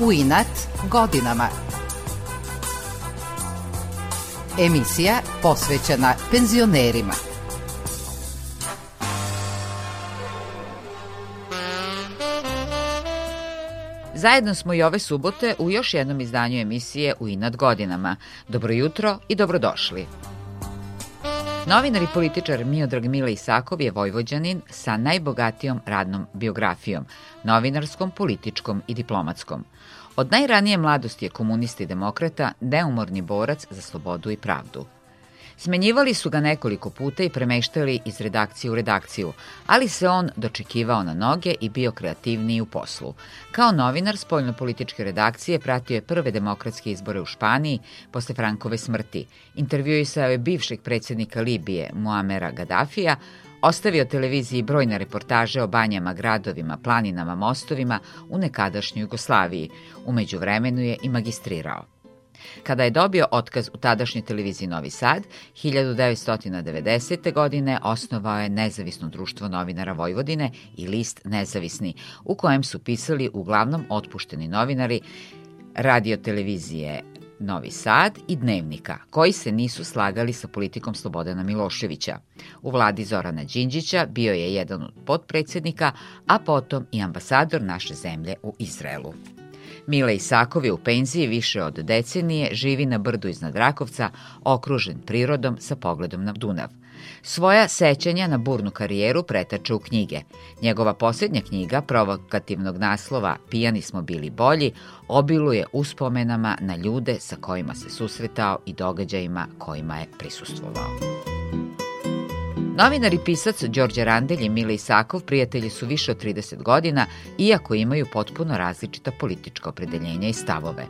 U inat godinama. Emisija posvećena penzionerima. Zajedno smo i ove subote u još jednom izdanju emisije U inat godinama. Dobro jutro i dobrodošli. Novinar i političar Miodrag Mile Isakov je vojvođanin sa najbogatijom radnom biografijom, novinarskom, političkom i diplomatskom. Od najranije mladosti je komunista i demokrata, neumorni borac za slobodu i pravdu. Smenjivali su ga nekoliko puta i premeštali iz redakcije u redakciju, ali se on dočekivao na noge i bio kreativniji u poslu. Kao novinar spoljnopolitičke redakcije pratio je prve demokratske izbore u Španiji posle Frankove smrti. Intervjuisao je bivšeg predsednika Libije Muamera Gaddafija, Ostavio televiziji brojne reportaže o banjama, gradovima, planinama, mostovima u nekadašnjoj Jugoslaviji. Umeđu vremenu je i magistrirao. Kada je dobio otkaz u tadašnjoj televiziji Novi Sad, 1990. godine osnovao je Nezavisno društvo novinara Vojvodine i list Nezavisni, u kojem su pisali uglavnom otpušteni novinari radio televizije Novi Sad i Dnevnika, koji se nisu slagali sa politikom Slobodana Miloševića. U vladi Zorana Đinđića bio je jedan od podpredsednika, a potom i ambasador naše zemlje u Izraelu. Mile Isakov je u penziji više od decenije, živi na brdu iznad Rakovca, okružen prirodom sa pogledom na Dunav. Svoja sećanja na burnu karijeru pretače u knjige. Njegova posljednja knjiga, provokativnog naslova Pijani smo bili bolji, obiluje uspomenama na ljude sa kojima se susretao i događajima kojima je prisustvovao. Novinar i pisac Đorđe Randelj i Mile Isakov prijatelji su više od 30 godina, iako imaju potpuno različita politička opredeljenja i stavove.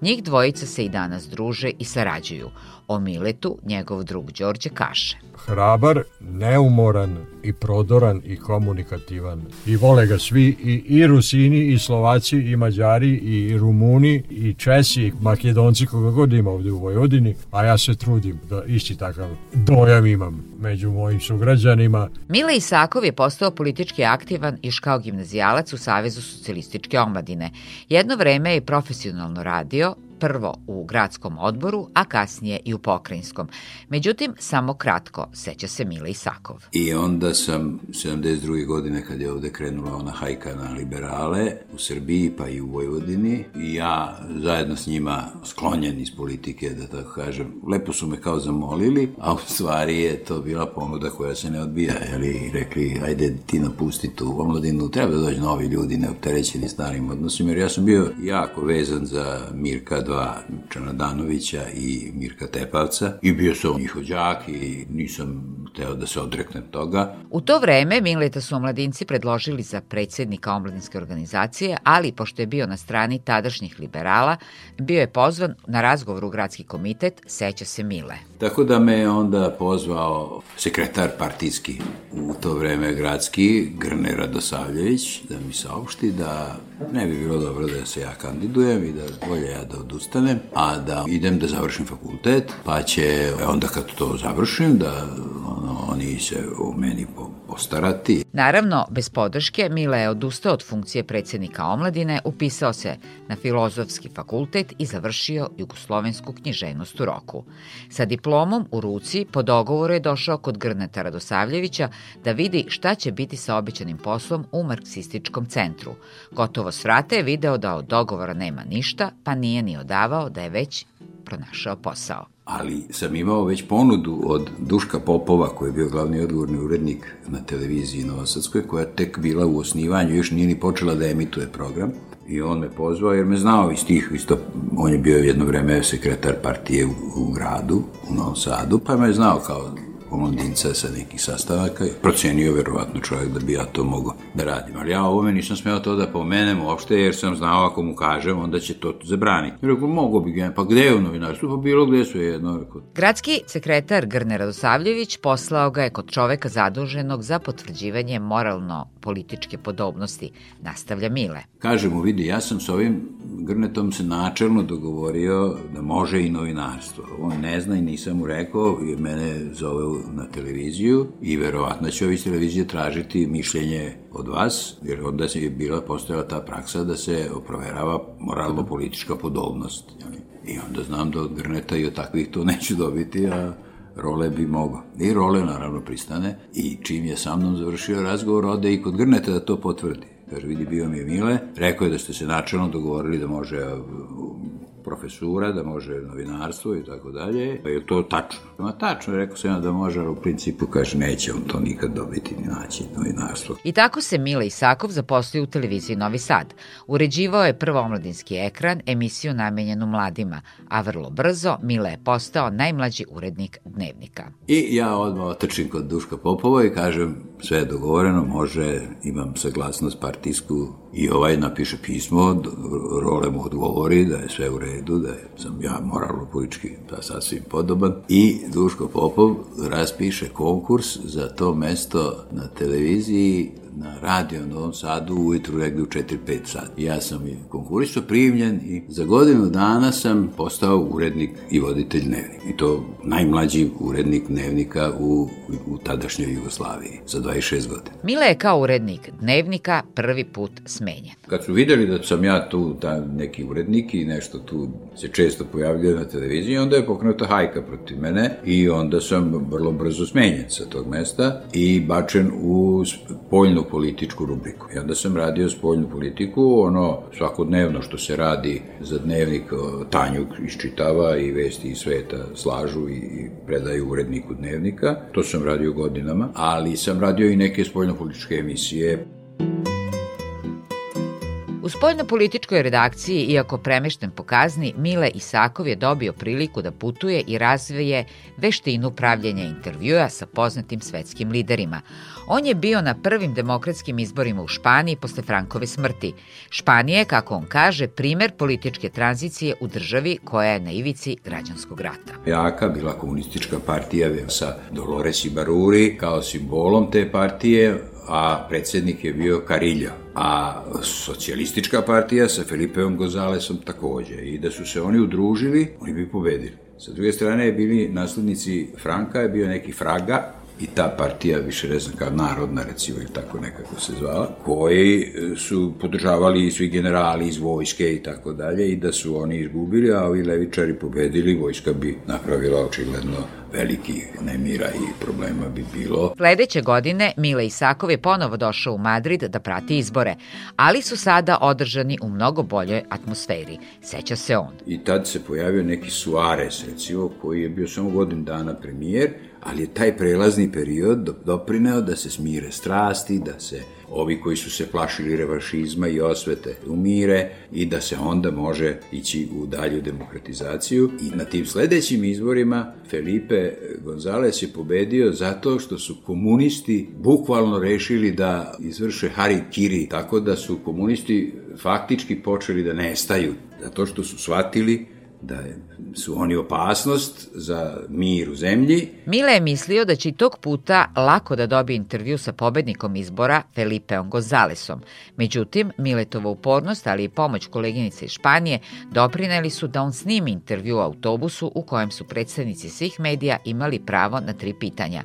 Njih dvojica se i danas druže i sarađuju. O Miletu njegov drug Đorđe kaže. Hrabar, neumoran i prodoran i komunikativan. I vole ga svi i, i Rusini i Slovaci i Mađari i Rumuni i Česi i Makedonci koga god ima ovde u Vojvodini, a ja se trudim da isti takav dojam imam među mojim sugrađanima. Mile Isakov je postao politički aktivan još kao gimnazijalac u Savezu socijalističke omladine. Jedno vreme je profesionalno radio, prvo u gradskom odboru, a kasnije i u pokrajinskom. Međutim, samo kratko, seća se Mile Isakov. I onda sam 72. godine kad je ovde krenula ona hajka na liberale u Srbiji pa i u Vojvodini i ja zajedno s njima sklonjen iz politike, da tako kažem, lepo su me kao zamolili, a u stvari je to bila ponuda koja se ne odbija, jeli, rekli, ajde ti napusti tu omladinu, treba da dođe novi ljudi, neopterećeni starim odnosima, jer ja sam bio jako vezan za Mirka dva Čanadanovića i Mirka Tepavca i bio sam njihov đak i nisam hteo da se odreknem toga. U to vreme Mileta su omladinci predložili za predsednika omladinske organizacije, ali pošto je bio na strani tadašnjih liberala, bio je pozvan na razgovor u gradski komitet Seća se Mile. Tako da me onda pozvao sekretar partijski u to vreme gradski, Grne Radosavljević, da mi saopšti da ne bi bilo dobro da se ja kandidujem i da bolje ja da odustanem, a da idem da završim fakultet, pa će onda kad to završim da ono, oni se u meni postarati. Naravno, bez podrške Mila je odustao od funkcije predsednika omladine, upisao se na filozofski fakultet i završio jugoslovensku književnost u roku. Sa diplomom u ruci po dogovoru je došao kod Grneta Radosavljevića da vidi šta će biti sa običanim poslom u marksističkom centru. Gotovo svrate je video da od dogovora nema ništa, pa nije ni odavao da je već pronašao posao ali sam imao već ponudu od Duška Popova, koji je bio glavni odgovorni urednik na televiziji Novosadskoj, koja tek bila u osnivanju, još nije ni počela da emituje program. I on me pozvao jer me znao iz tih, isto, on je bio jedno vreme sekretar partije u, u gradu, u Novom Sadu, pa me znao kao omladinca sa nekih sastavaka i procenio verovatno čovjek da bi ja to mogao da radim. Ali ja ovome nisam smeo to da pomenem uopšte jer sam znao ako mu kažem onda će to zabraniti. I rekao, mogo bi ga, pa gde je u novinarstvu? Pa bilo gde su jedno. Rekao. Gradski sekretar Grne Radosavljević poslao ga je kod čoveka zaduženog za potvrđivanje moralno političke podobnosti, nastavlja Mile. Kaže mu, vidi, ja sam s ovim Grnetom se načelno dogovorio da može i novinarstvo. On ne zna i nisam mu rekao, jer mene zove na televiziju i verovatno će ovi televizije tražiti mišljenje od vas, jer onda je bila postojala ta praksa da se proverava moralno-politička podobnost. I onda znam da od Grneta i od takvih to neću dobiti, a Role bi mogao. I Role naravno pristane i čim je sa mnom završio razgovor, ode i kod Grneta da to potvrdi. Kaže, vidi, bio mi je Mile, rekao je da ste se načelno dogovorili da može profesura, da može novinarstvo i tako dalje. Pa je to tačno? Ma tačno, rekao sam ja da može, ali u principu kaže neće on to nikad dobiti ni naći novinarstvo. I tako se Mile Isakov zaposlio u televiziji Novi Sad. Uređivao je prvo omladinski ekran, emisiju namenjenu mladima, a vrlo brzo Mile je postao najmlađi urednik dnevnika. I ja odmah otrčim kod Duška Popova i kažem sve je dogovoreno, može, imam saglasnost partijsku i ovaj napiše pismo, Role mu odgovori da je sve u redu, da je, sam ja moralno politički da sasvim podoban. I Duško Popov raspiše konkurs za to mesto na televiziji na radio u Novom Sadu ujutru negde u 4-5 sati. Ja sam i konkurisao primljen i za godinu dana sam postao urednik i voditelj dnevnika. I to najmlađi urednik dnevnika u, u tadašnjoj Jugoslaviji za 26 godina. Mile je kao urednik dnevnika prvi put smenjen. Kad su videli da sam ja tu ta, neki urednik i nešto tu se često pojavljuje na televiziji, onda je pokrenuta hajka protiv mene i onda sam vrlo brzo smenjen sa tog mesta i bačen u poljnu političku rubriku. I onda sam radio spoljnu politiku, ono svakodnevno što se radi za dnevnik Tanjuk iščitava i vesti iz sveta slažu i predaju uredniku dnevnika. To sam radio godinama, ali sam radio i neke spoljno-političke emisije. U spoljno-političkoj redakciji, iako premešten po kazni, Mile Isakov je dobio priliku da putuje i razvije veštinu pravljenja intervjua sa poznatim svetskim liderima. On je bio na prvim demokratskim izborima u Španiji posle Frankove smrti. Španija je, kako on kaže, primer političke tranzicije u državi koja je na ivici građanskog rata. Jaka bila komunistička partija sa Dolores i Baruri kao simbolom te partije, a predsednik je bio Kariljo, a socijalistička partija sa Felipeom Gonzalesom takođe. I da su se oni udružili, oni bi pobedili. Sa druge strane bili naslednici Franka, je bio neki Fraga, i ta partija, više ne znam kao narodna recimo ili tako nekako se zvala, koji e, su podržavali svi generali iz vojske i tako dalje i da su oni izgubili, a ovi levičari pobedili, vojska bi napravila očigledno veliki nemira i problema bi bilo. Sledeće godine Mile Isakov je ponovo došao u Madrid da prati izbore, ali su sada održani u mnogo boljoj atmosferi, seća se on. I tad se pojavio neki Suarez, recimo, koji je bio samo godin dana premijer, ali je taj prelazni period doprineo da se smire strasti, da se ovi koji su se plašili revašizma i osvete umire i da se onda može ići u dalju demokratizaciju. I na tim sledećim izborima Felipe González je pobedio zato što su komunisti bukvalno rešili da izvrše Hari Kiri, tako da su komunisti faktički počeli da nestaju, zato što su shvatili da su oni opasnost za mir u zemlji. Mile je mislio da će i tog puta lako da dobije intervju sa pobednikom izbora Felipeom Gonzalesom. Međutim, Miletova upornost, ali i pomoć koleginice iz Španije doprineli su da on snimi intervju u autobusu u kojem su predstavnici svih medija imali pravo na tri pitanja.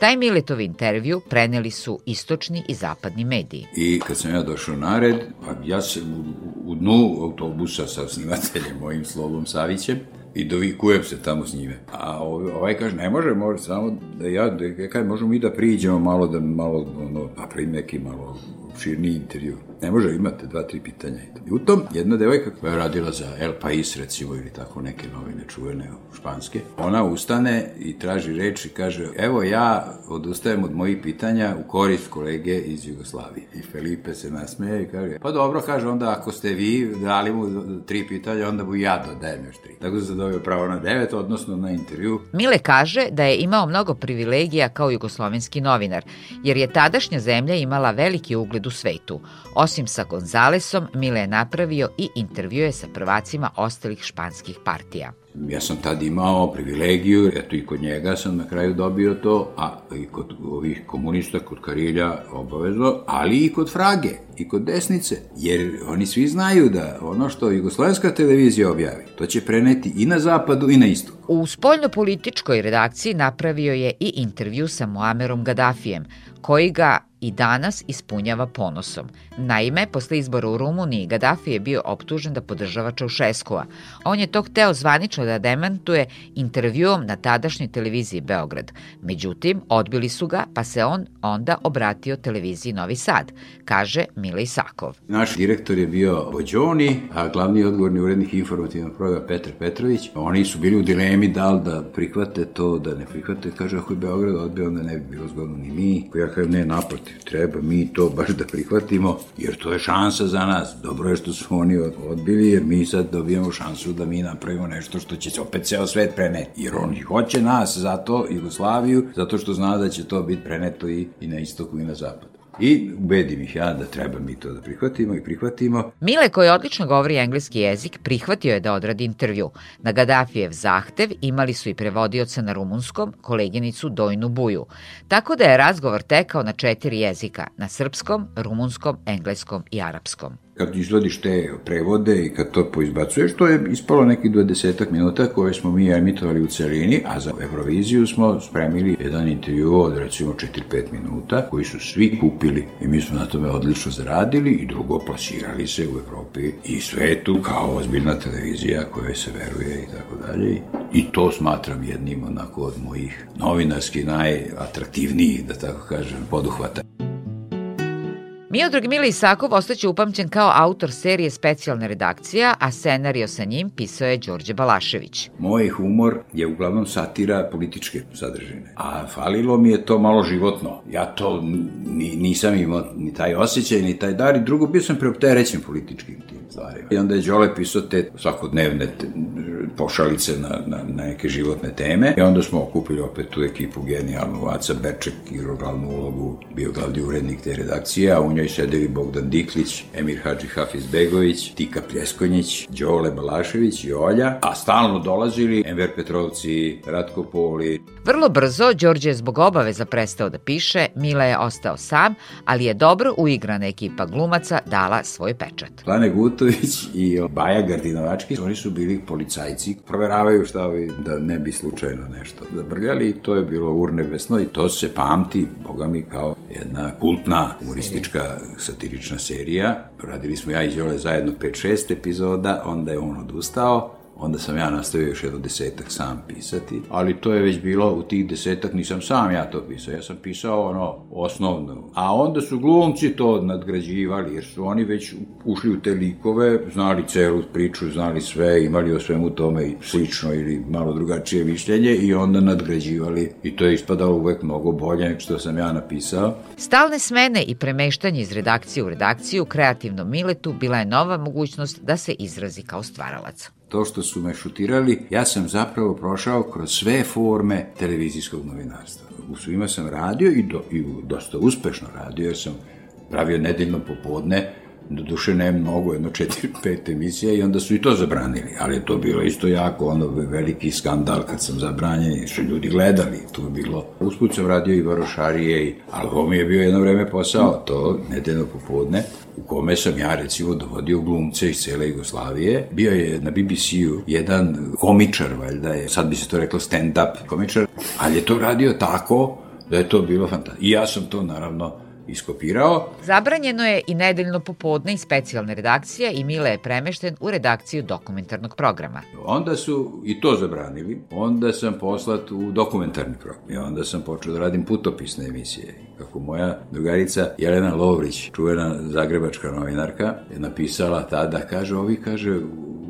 Taj Miletov intervju preneli su istočni i zapadni mediji. I kad sam ja došao na red, pa ja se u, u dnu autobusa sa snimateljem mojim Slovom Savićem i dovikujem se tamo s njime. A ovaj kaže, ne može, može samo da ja, da, kažem, možemo mi da priđemo malo, da malo, ono, napravim neki malo širni intervju. Ne može, imate dva, tri pitanja. I u tom jedna devojka koja je radila za El Pais, recimo, ili tako neke novine čuvene španske, ona ustane i traži reč i kaže, evo ja odustajem od mojih pitanja u korist kolege iz Jugoslavije. I Felipe se nasmeje i kaže, pa dobro, kaže, onda ako ste vi dali mu tri pitanja, onda mu ja dodajem još tri. Tako se dobio pravo na devet, odnosno na intervju. Mile kaže da je imao mnogo privilegija kao jugoslovenski novinar, jer je tadašnja zemlja imala veliki ugled u svetu. Osim sa Gonzalesom, Mile je napravio i intervjue sa prvacima ostalih španskih partija. Ja sam tad imao privilegiju, eto i kod njega sam na kraju dobio to, a i kod ovih komunista, kod Karilja obavezno, ali i kod Frage, i kod desnice, jer oni svi znaju da ono što Jugoslovenska televizija objavi, to će preneti i na zapadu i na istoku. U spoljnopolitičkoj redakciji napravio je i intervju sa Muamerom Gaddafijem, koji ga i danas ispunjava ponosom. Naime, posle izbora u Rumuniji, Gaddafi je bio optužen da podržava Čaušeskova. On je to hteo zvanično da demantuje intervjuom na tadašnjoj televiziji Beograd. Međutim, odbili su ga, pa se on onda obratio televiziji Novi Sad, kaže Mile Isakov. Naš direktor je bio Bođoni, a glavni odgovorni urednik informativnog programa Petar Petrović. Oni su bili u dilemi da li da prihvate to, da ne prihvate. Kaže, ako je Beograd odbio, onda ne bi bilo zgodno ni mi. Ja kažem, ne, naprotiv treba mi to baš da prihvatimo, jer to je šansa za nas. Dobro je što su oni odbili, jer mi sad dobijamo šansu da mi napravimo nešto što će se opet ceo svet preneti. Jer oni hoće nas, zato Jugoslaviju, zato što zna da će to biti preneto i, i na istoku i na zapadu. I ubedim ih ja da treba mi to da prihvatimo i prihvatimo. Mile, koji odlično govori engleski jezik, prihvatio je da odradi intervju. Na Gaddafijev zahtev imali su i prevodioca na rumunskom, koleginicu Dojnu Buju. Tako da je razgovor tekao na četiri jezika, na srpskom, rumunskom, engleskom i arapskom kad izvodiš te prevode i kad to poizbacuješ, to je ispalo neki 20 minuta koje smo mi emitovali u celini, a za Euroviziju smo spremili jedan intervju od recimo 4-5 minuta koji su svi kupili i mi smo na tome odlično zaradili i drugo plasirali se u Evropi i svetu kao ozbiljna televizija koja se veruje i tako dalje. I to smatram jednim onako od mojih novinarski najatraktivnijih, da tako kažem, poduhvata. Miodrag Mile Isakov ostaće upamćen kao autor serije Specijalna redakcija, a scenario sa njim pisao je Đorđe Balašević. Moj humor je uglavnom satira političke sadržine, a falilo mi je to malo životno. Ja to ni, nisam imao ni taj osjećaj, ni taj dar i drugo bio sam preopterećen političkim tim stvarima. I onda je Đole pisao te svakodnevne te, pošalice na, na, na neke životne teme i onda smo okupili opet tu ekipu genijalnu, Aca Beček igrao glavnu ulogu, bio glavni urednik te redakcije, a u njoj sedeli Bogdan Diklić, Emir Hadži Hafiz Begović, Tika Pljeskonjić, Đole Balašević i Olja, a stalno dolazili Enver Petrovci, Ratko Poli. Vrlo brzo Đorđe je zbog obaveza prestao da piše, Mila je ostao sam, ali je dobro uigrana ekipa glumaca dala svoj pečat. Plane Gutović i Baja Gardinovački, oni su bili policajci, proveravaju šta ovi, da ne bi slučajno nešto zabrljali i to je bilo urnebesno i to se pamti, boga mi, kao jedna kultna humoristička satirična serija. Radili smo ja i Đole zajedno 5-6 epizoda, onda je on odustao Onda sam ja nastavio još jedno desetak sam pisati, ali to je već bilo u tih desetak, nisam sam ja to pisao, ja sam pisao ono osnovno. A onda su glumci to nadgrađivali, jer su oni već ušli u te likove, znali celu priču, znali sve, imali o svemu tome slično ili malo drugačije mišljenje i onda nadgrađivali i to je ispadalo uvek mnogo bolje nego što sam ja napisao. Stalne smene i premeštanje iz redakcije u redakciju kreativnom Miletu bila je nova mogućnost da se izrazi kao stvaralac to što su me šutirali, ja sam zapravo prošao kroz sve forme televizijskog novinarstva. U svima sam radio i, do, i dosta uspešno radio, jer sam pravio nedeljno popodne, do duše ne mnogo, jedno četiri, pet emisija i onda su i to zabranili, ali je to bilo isto jako ono veliki skandal kad sam zabranjen i što ljudi gledali, to je bilo. Usput sam radio i Varošarije, i, ali ovo mi je bio jedno vreme posao, to nedeljno popodne, u kome sam ja recimo dovodio glumce iz cele Jugoslavije. Bio je na BBC-u jedan komičar, valjda je, sad bi se to reklo stand-up komičar, ali je to radio tako da je to bilo fantastično. I ja sam to naravno iskopirao. Zabranjeno je i nedeljno popodne i specijalne redakcije i Mile je premešten u redakciju dokumentarnog programa. Onda su i to zabranili. Onda sam poslat u dokumentarni program. I onda sam počeo da radim putopisne emisije. Kako moja drugarica Jelena Lovrić, čuvena zagrebačka novinarka, je napisala tada, kaže, ovi, kaže,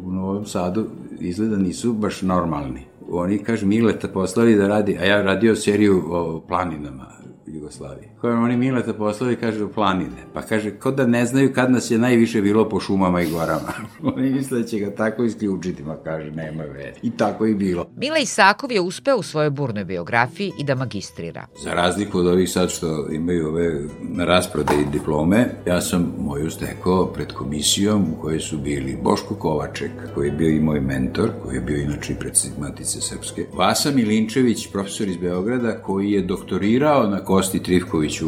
u Novom Sadu izgleda nisu baš normalni. Oni, kaže, Mileta poslali da radi, a ja radio seriju o planinama Jugoslaviji. Koje oni Mileta poslali, kaže, u planine. Pa kaže, ko da ne znaju kad nas je najviše bilo po šumama i gorama. oni misle da će ga tako isključiti, ma kaže, nema veze. I tako i bilo. Mila Isakov je uspeo u svojoj burnoj biografiji i da magistrira. Za razliku od ovih sad što imaju ove rasprode i diplome, ja sam moju stekao pred komisijom u kojoj su bili Boško Kovaček, koji je bio i moj mentor, koji je bio inače i predsjednik Matice Srpske, Vasa Milinčević, profesor iz Beograda, koji je doktorirao na Kosti Trivkoviću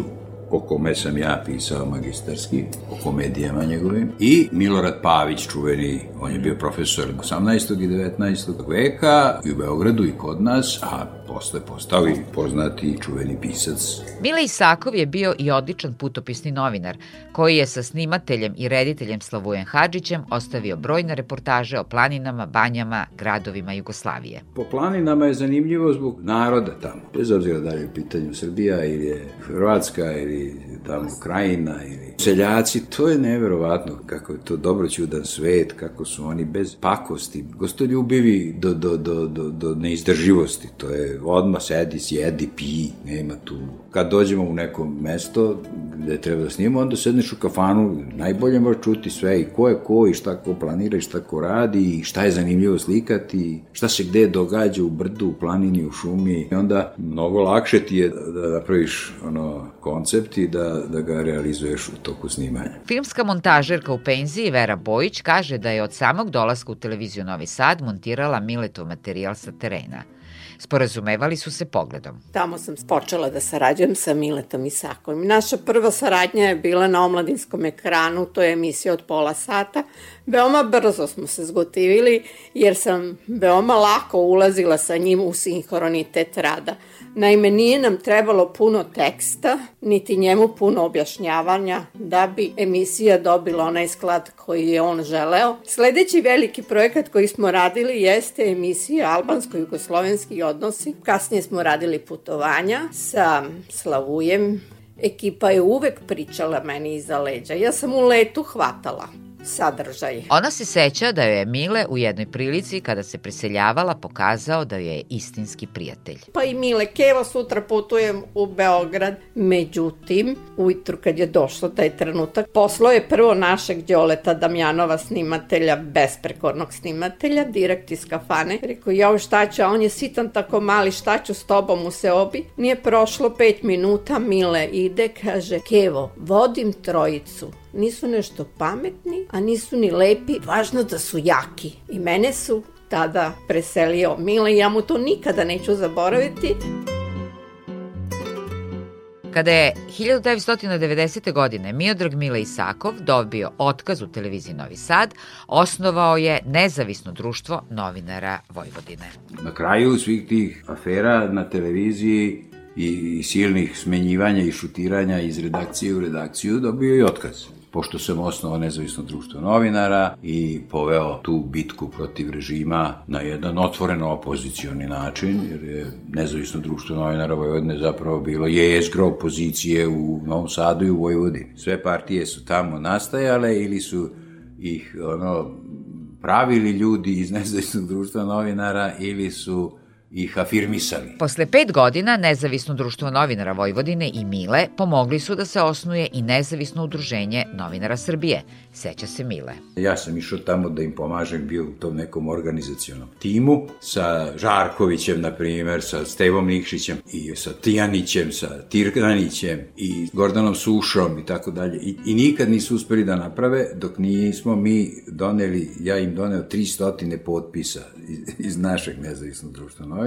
o kome sam ja pisao magistarski, o komedijama njegovim, i Milorad Pavić, čuveni, on je bio profesor 18. i 19. veka i u Beogradu i kod nas, a posle postao i poznati i čuveni pisac. Mile Isakov je bio i odličan putopisni novinar, koji je sa snimateljem i rediteljem Slavujem Hadžićem ostavio brojne reportaže o planinama, banjama, gradovima Jugoslavije. Po planinama je zanimljivo zbog naroda tamo, bez obzira da li je u pitanju Srbija ili je Hrvatska ili tamo Krajina ili seljaci, to je neverovatno kako je to dobro čudan svet, kako su oni bez pakosti, gostoljubivi do, do, do, do, do neizdrživosti, to je odmah sedi, sjedi, pi, nema tu. Kad dođemo u neko mesto gde treba da snimamo, onda sedneš u kafanu, najbolje možeš čuti sve i ko je ko i šta ko planira i šta ko radi i šta je zanimljivo slikati, šta se gde događa u brdu, u planini, u šumi i onda mnogo lakše ti je da, da napraviš ono, koncept i da, da ga realizuješ u toku snimanja. Filmska montažerka u penziji Vera Bojić kaže da je od samog dolaska u televiziju Novi Sad montirala Miletov materijal sa terena – Sporazumevali su se pogledom. Tamo sam počela da sarađujem sa Miletom Isakovim. Naša prva saradnja je bila na omladinskom ekranu, to je emisija od pola sata. Veoma brzo smo se zgotivili jer sam veoma lako ulazila sa njim u sinhronitet rada. Naime, nije nam trebalo puno teksta, niti njemu puno objašnjavanja da bi emisija dobila onaj sklad koji je on želeo. Sledeći veliki projekat koji smo radili jeste emisija Albansko-Jugoslovenski odnosi. Kasnije smo radili putovanja sa Slavujem. Ekipa je uvek pričala meni iza leđa. Ja sam u letu hvatala sadržaj. Ona se seća da joj je Mile u jednoj prilici kada se preseljavala pokazao da joj je istinski prijatelj. Pa i Mile, kevo sutra putujem u Beograd. Međutim, ujutru kad je došlo taj trenutak, poslo je prvo našeg Đoleta Damjanova snimatelja, besprekornog snimatelja, direkt iz kafane. Rekao, ja šta ću, a on je sitan tako mali, šta ću s tobom u seobi? Nije prošlo pet minuta, Mile ide, kaže, Kevo, vodim trojicu nisu nešto pametni, a nisu ni lepi, važno da su jaki. I mene su tada preselio Mile i ja mu to nikada neću zaboraviti. Kada je 1990. godine Miodrag Mile Isakov dobio otkaz u televiziji Novi Sad, osnovao je nezavisno društvo novinara Vojvodine. Na kraju svih tih afera na televiziji i silnih smenjivanja i šutiranja iz redakcije u redakciju dobio i otkaz pošto sam osnovao nezavisno društvo novinara i poveo tu bitku protiv režima na jedan otvoreno opozicioni način, jer je nezavisno društvo novinara Vojvodine zapravo bilo jezgro opozicije u Novom Sadu i u Vojvodini. Sve partije su tamo nastajale ili su ih ono, pravili ljudi iz nezavisnog društva novinara ili su ih afirmisali. Posle pet godina Nezavisno društvo novinara Vojvodine i Mile pomogli su da se osnuje i Nezavisno udruženje novinara Srbije. Seća se Mile. Ja sam išao tamo da im pomažem, bio u tom nekom organizacionom timu sa Žarkovićem, na primer, sa Stevom Nikšićem i sa Tijanićem, sa Tirkanićem i Gordanom Sušom i tako dalje. I, I nikad nisu uspeli da naprave dok nismo mi doneli, ja im doneo 300 potpisa iz, iz našeg nezavisnog društva novinara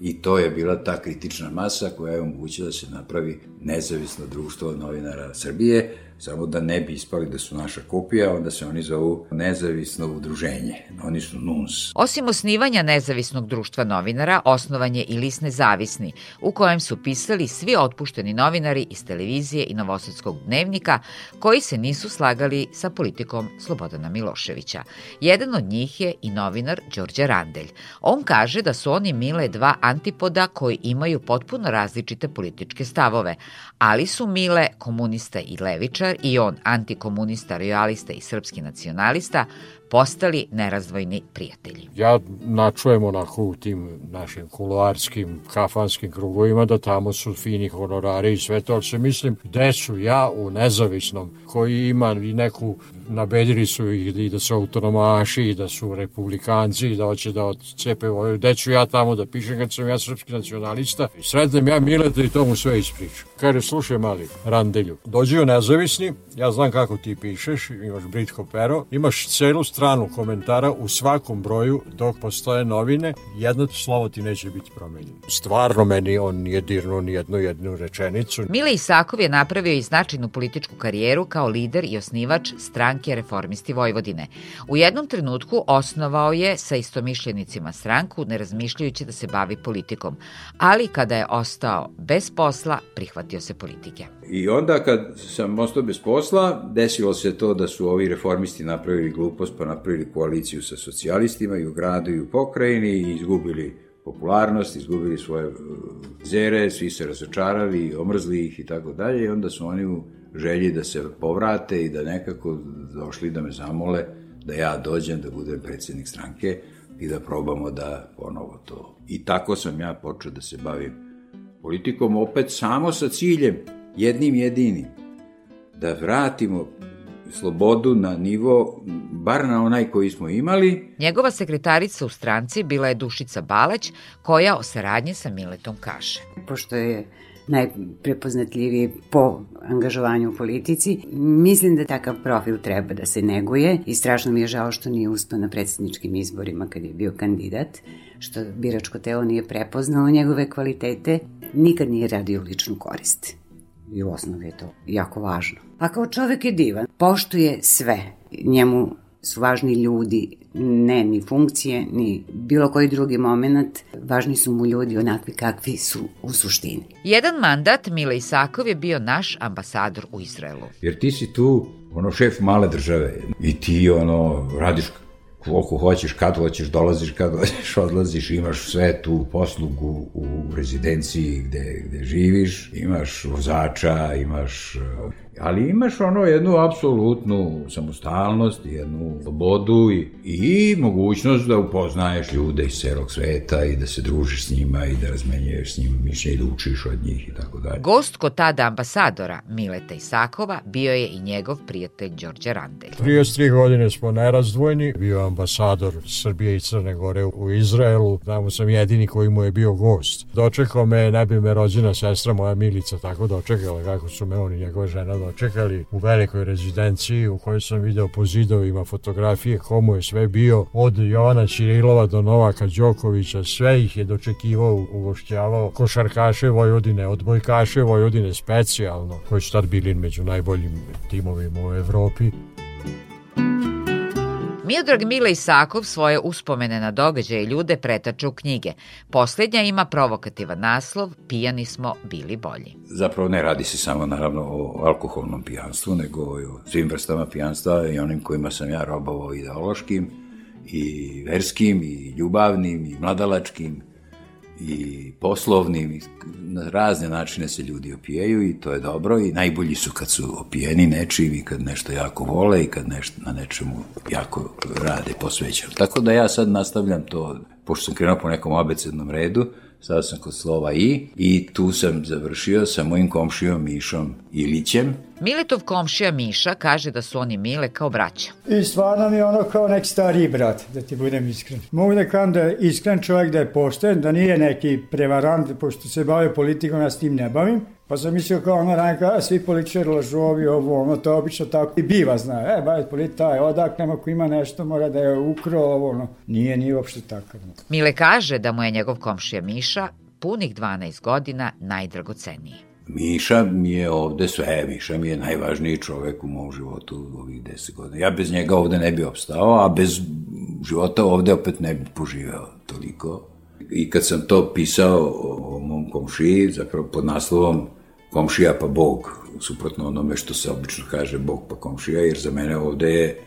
i to je bila ta kritična masa koja je omogućila da se napravi nezavisno društvo novinara Srbije samo da ne bi ispali da su naša kopija, onda se oni zovu nezavisno udruženje. Oni su NUNS. Osim osnivanja nezavisnog društva novinara, osnovan je i list Nezavisni, u kojem su pisali svi otpušteni novinari iz televizije i Novosadskog dnevnika, koji se nisu slagali sa politikom Slobodana Miloševića. Jedan od njih je i novinar Đorđe Randelj. On kaže da su oni Mile dva antipoda koji imaju potpuno različite političke stavove, ali su Mile komunista i levičar i on antikomunista, realista i srpski nacionalista postali nerazdvojni prijatelji. Ja načujem onako u tim našim kuloarskim, kafanskim krugovima da tamo su fini honorari i sve to, ali se mislim gde su ja u nezavisnom koji ima i neku nabedili su ih i da su autonomaši i da su republikanci i da hoće da odcepe ovaj, gde ću ja tamo da pišem kad sam ja srpski nacionalista i sretnem ja Mileta i to mu sve ispričam. Kaže, slušaj mali, randelju, dođi u nezavisni, ja znam kako ti pišeš, imaš britko pero, imaš celu stranu komentara u svakom broju dok postoje novine, jedno slovo ti neće biti promenjeno. Stvarno meni on nije dirnuo ni jednu jednu rečenicu. Mile Isakov je napravio i značajnu političku karijeru kao lider i osnivač stranke Reformisti Vojvodine. U jednom trenutku osnovao je sa istomišljenicima stranku, ne razmišljajući da se bavi politikom, ali kada je ostao bez posla, prihvatio se politike. I onda kad sam ostao bez posla, desilo se to da su ovi reformisti napravili glupost, pa napravili koaliciju sa socijalistima i u gradu i u pokrajini i izgubili popularnost, izgubili svoje uh, zere, svi se razočarali, omrzli ih i tako dalje i onda su oni u želji da se povrate i da nekako došli da me zamole da ja dođem da budem predsednik stranke i da probamo da ponovo to. I tako sam ja počeo da se bavim politikom opet samo sa ciljem jednim jedinim da vratimo slobodu na nivo, bar na onaj koji smo imali. Njegova sekretarica u stranci bila je Dušica Balać, koja o saradnji sa Miletom kaže. Pošto je najprepoznatljiviji po angažovanju u politici. Mislim da takav profil treba da se neguje i strašno mi je žao što nije uspio na predsjedničkim izborima kad je bio kandidat, što biračko telo nije prepoznalo njegove kvalitete, nikad nije radio ličnu korist. I u osnovi je to jako važno. A kao čovek je divan, poštuje sve. Njemu su važni ljudi, ne ni funkcije, ni bilo koji drugi moment. Važni su mu ljudi onakvi kakvi su u suštini. Jedan mandat Mile Isakov je bio naš ambasador u Izraelu. Jer ti si tu ono šef male države i ti ono radiš koliko hoćeš, kad hoćeš, dolaziš, kad hoćeš, odlaziš, imaš sve tu poslugu u rezidenciji gde, gde živiš, imaš vozača, imaš ali imaš ono jednu apsolutnu samostalnost, jednu slobodu i, i mogućnost da upoznaješ ljude iz celog sveta i da se družiš s njima i da razmenjuješ s njima mišljenje i da učiš od njih i tako dalje. Gost kod tada ambasadora Mileta Isakova bio je i njegov prijatelj Đorđe Randelj. 33 godine smo nerazdvojni, bio ambasador Srbije i Crne Gore u Izraelu, tamo sam jedini koji mu je bio gost. Dočekao me, ne bi me rođena sestra moja Milica tako dočekala kako su me oni njegova žena dočekali u velikoj rezidenciji u kojoj sam video po zidovima fotografije komu je sve bio od Jovana Čirilova do Novaka Đokovića, sve ih je dočekivao, ugošćavao košarkaše Vojvodine, odbojkaše Vojvodine specijalno, koji su tad bili među najboljim timovima u Evropi. Miodrag Mile Isakov svoje uspomene na događaje i ljude pretače u knjige. Poslednja ima provokativan naslov Pijani smo bili bolji. Zapravo ne radi se samo naravno o alkoholnom pijanstvu, nego i o svim vrstama pijanstva i onim kojima sam ja robovao ideološkim i verskim i ljubavnim i mladalačkim i poslovnim, i na razne načine se ljudi opijaju i to je dobro i najbolji su kad su opijeni nečim i kad nešto jako vole i kad nešto na nečemu jako rade posvećeno. Tako da ja sad nastavljam to, pošto sam krenuo po nekom abecednom redu, sada sam kod slova I i tu sam završio sa mojim komšijom Mišom Ilićem. Miletov komšija Miša kaže da su oni Mile kao braća. I stvarno mi je ono kao neki stariji brat, da ti budem iskren. Mogu da kažem da je iskren čovjek, da je pošten, da nije neki prevarant, pošto se bave politikom, ja s tim ne bavim. Pa sam mislio kao ono ranka, svi političari lažovi, ovo, ono, to obično tako i biva, zna, e, baj, polit, taj odak, ako ima nešto, mora da je ukro, ovo, ono, nije, nije uopšte takav. No. Mile kaže da mu je njegov komšija Miša punih 12 godina najdragoceniji. Miša mi je ovde sve, Miša mi je najvažniji čovek u mom životu ovih 10 godina. Ja bez njega ovde ne bi opstao, a bez života ovde opet ne bi poživeo toliko. I kad sam to pisao o mom komšiji, zapravo pod naslovom komšija pa Bog, suprotno onome što se obično kaže Bog pa komšija, jer za mene ovde je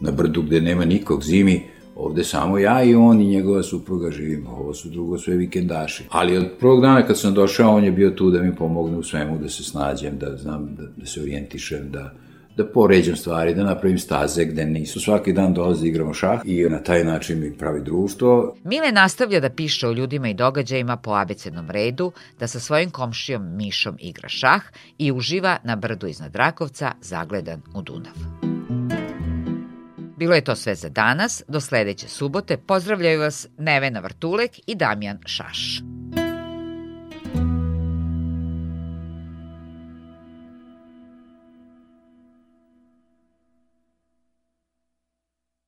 na brdu gde nema nikog zimi, Ovde samo ja i on i njegova supruga živimo, ovo su drugo sve vikendaši. Ali od prvog dana kad sam došao, on je bio tu da mi pomogne u svemu, da se snađem, da znam, da, da se orijentišem, da, da poređam stvari, da napravim staze gde nisu. Svaki dan dolazi igramo šah i na taj način mi pravi društvo. Mile nastavlja da piše o ljudima i događajima po abecednom redu, da sa svojim komšijom Mišom igra šah i uživa na brdu iznad Rakovca, zagledan u Dunav. Bilo je to sve za danas. Do sledeće subote pozdravljaju vas Nevena Vrtulek i Damjan Šaš.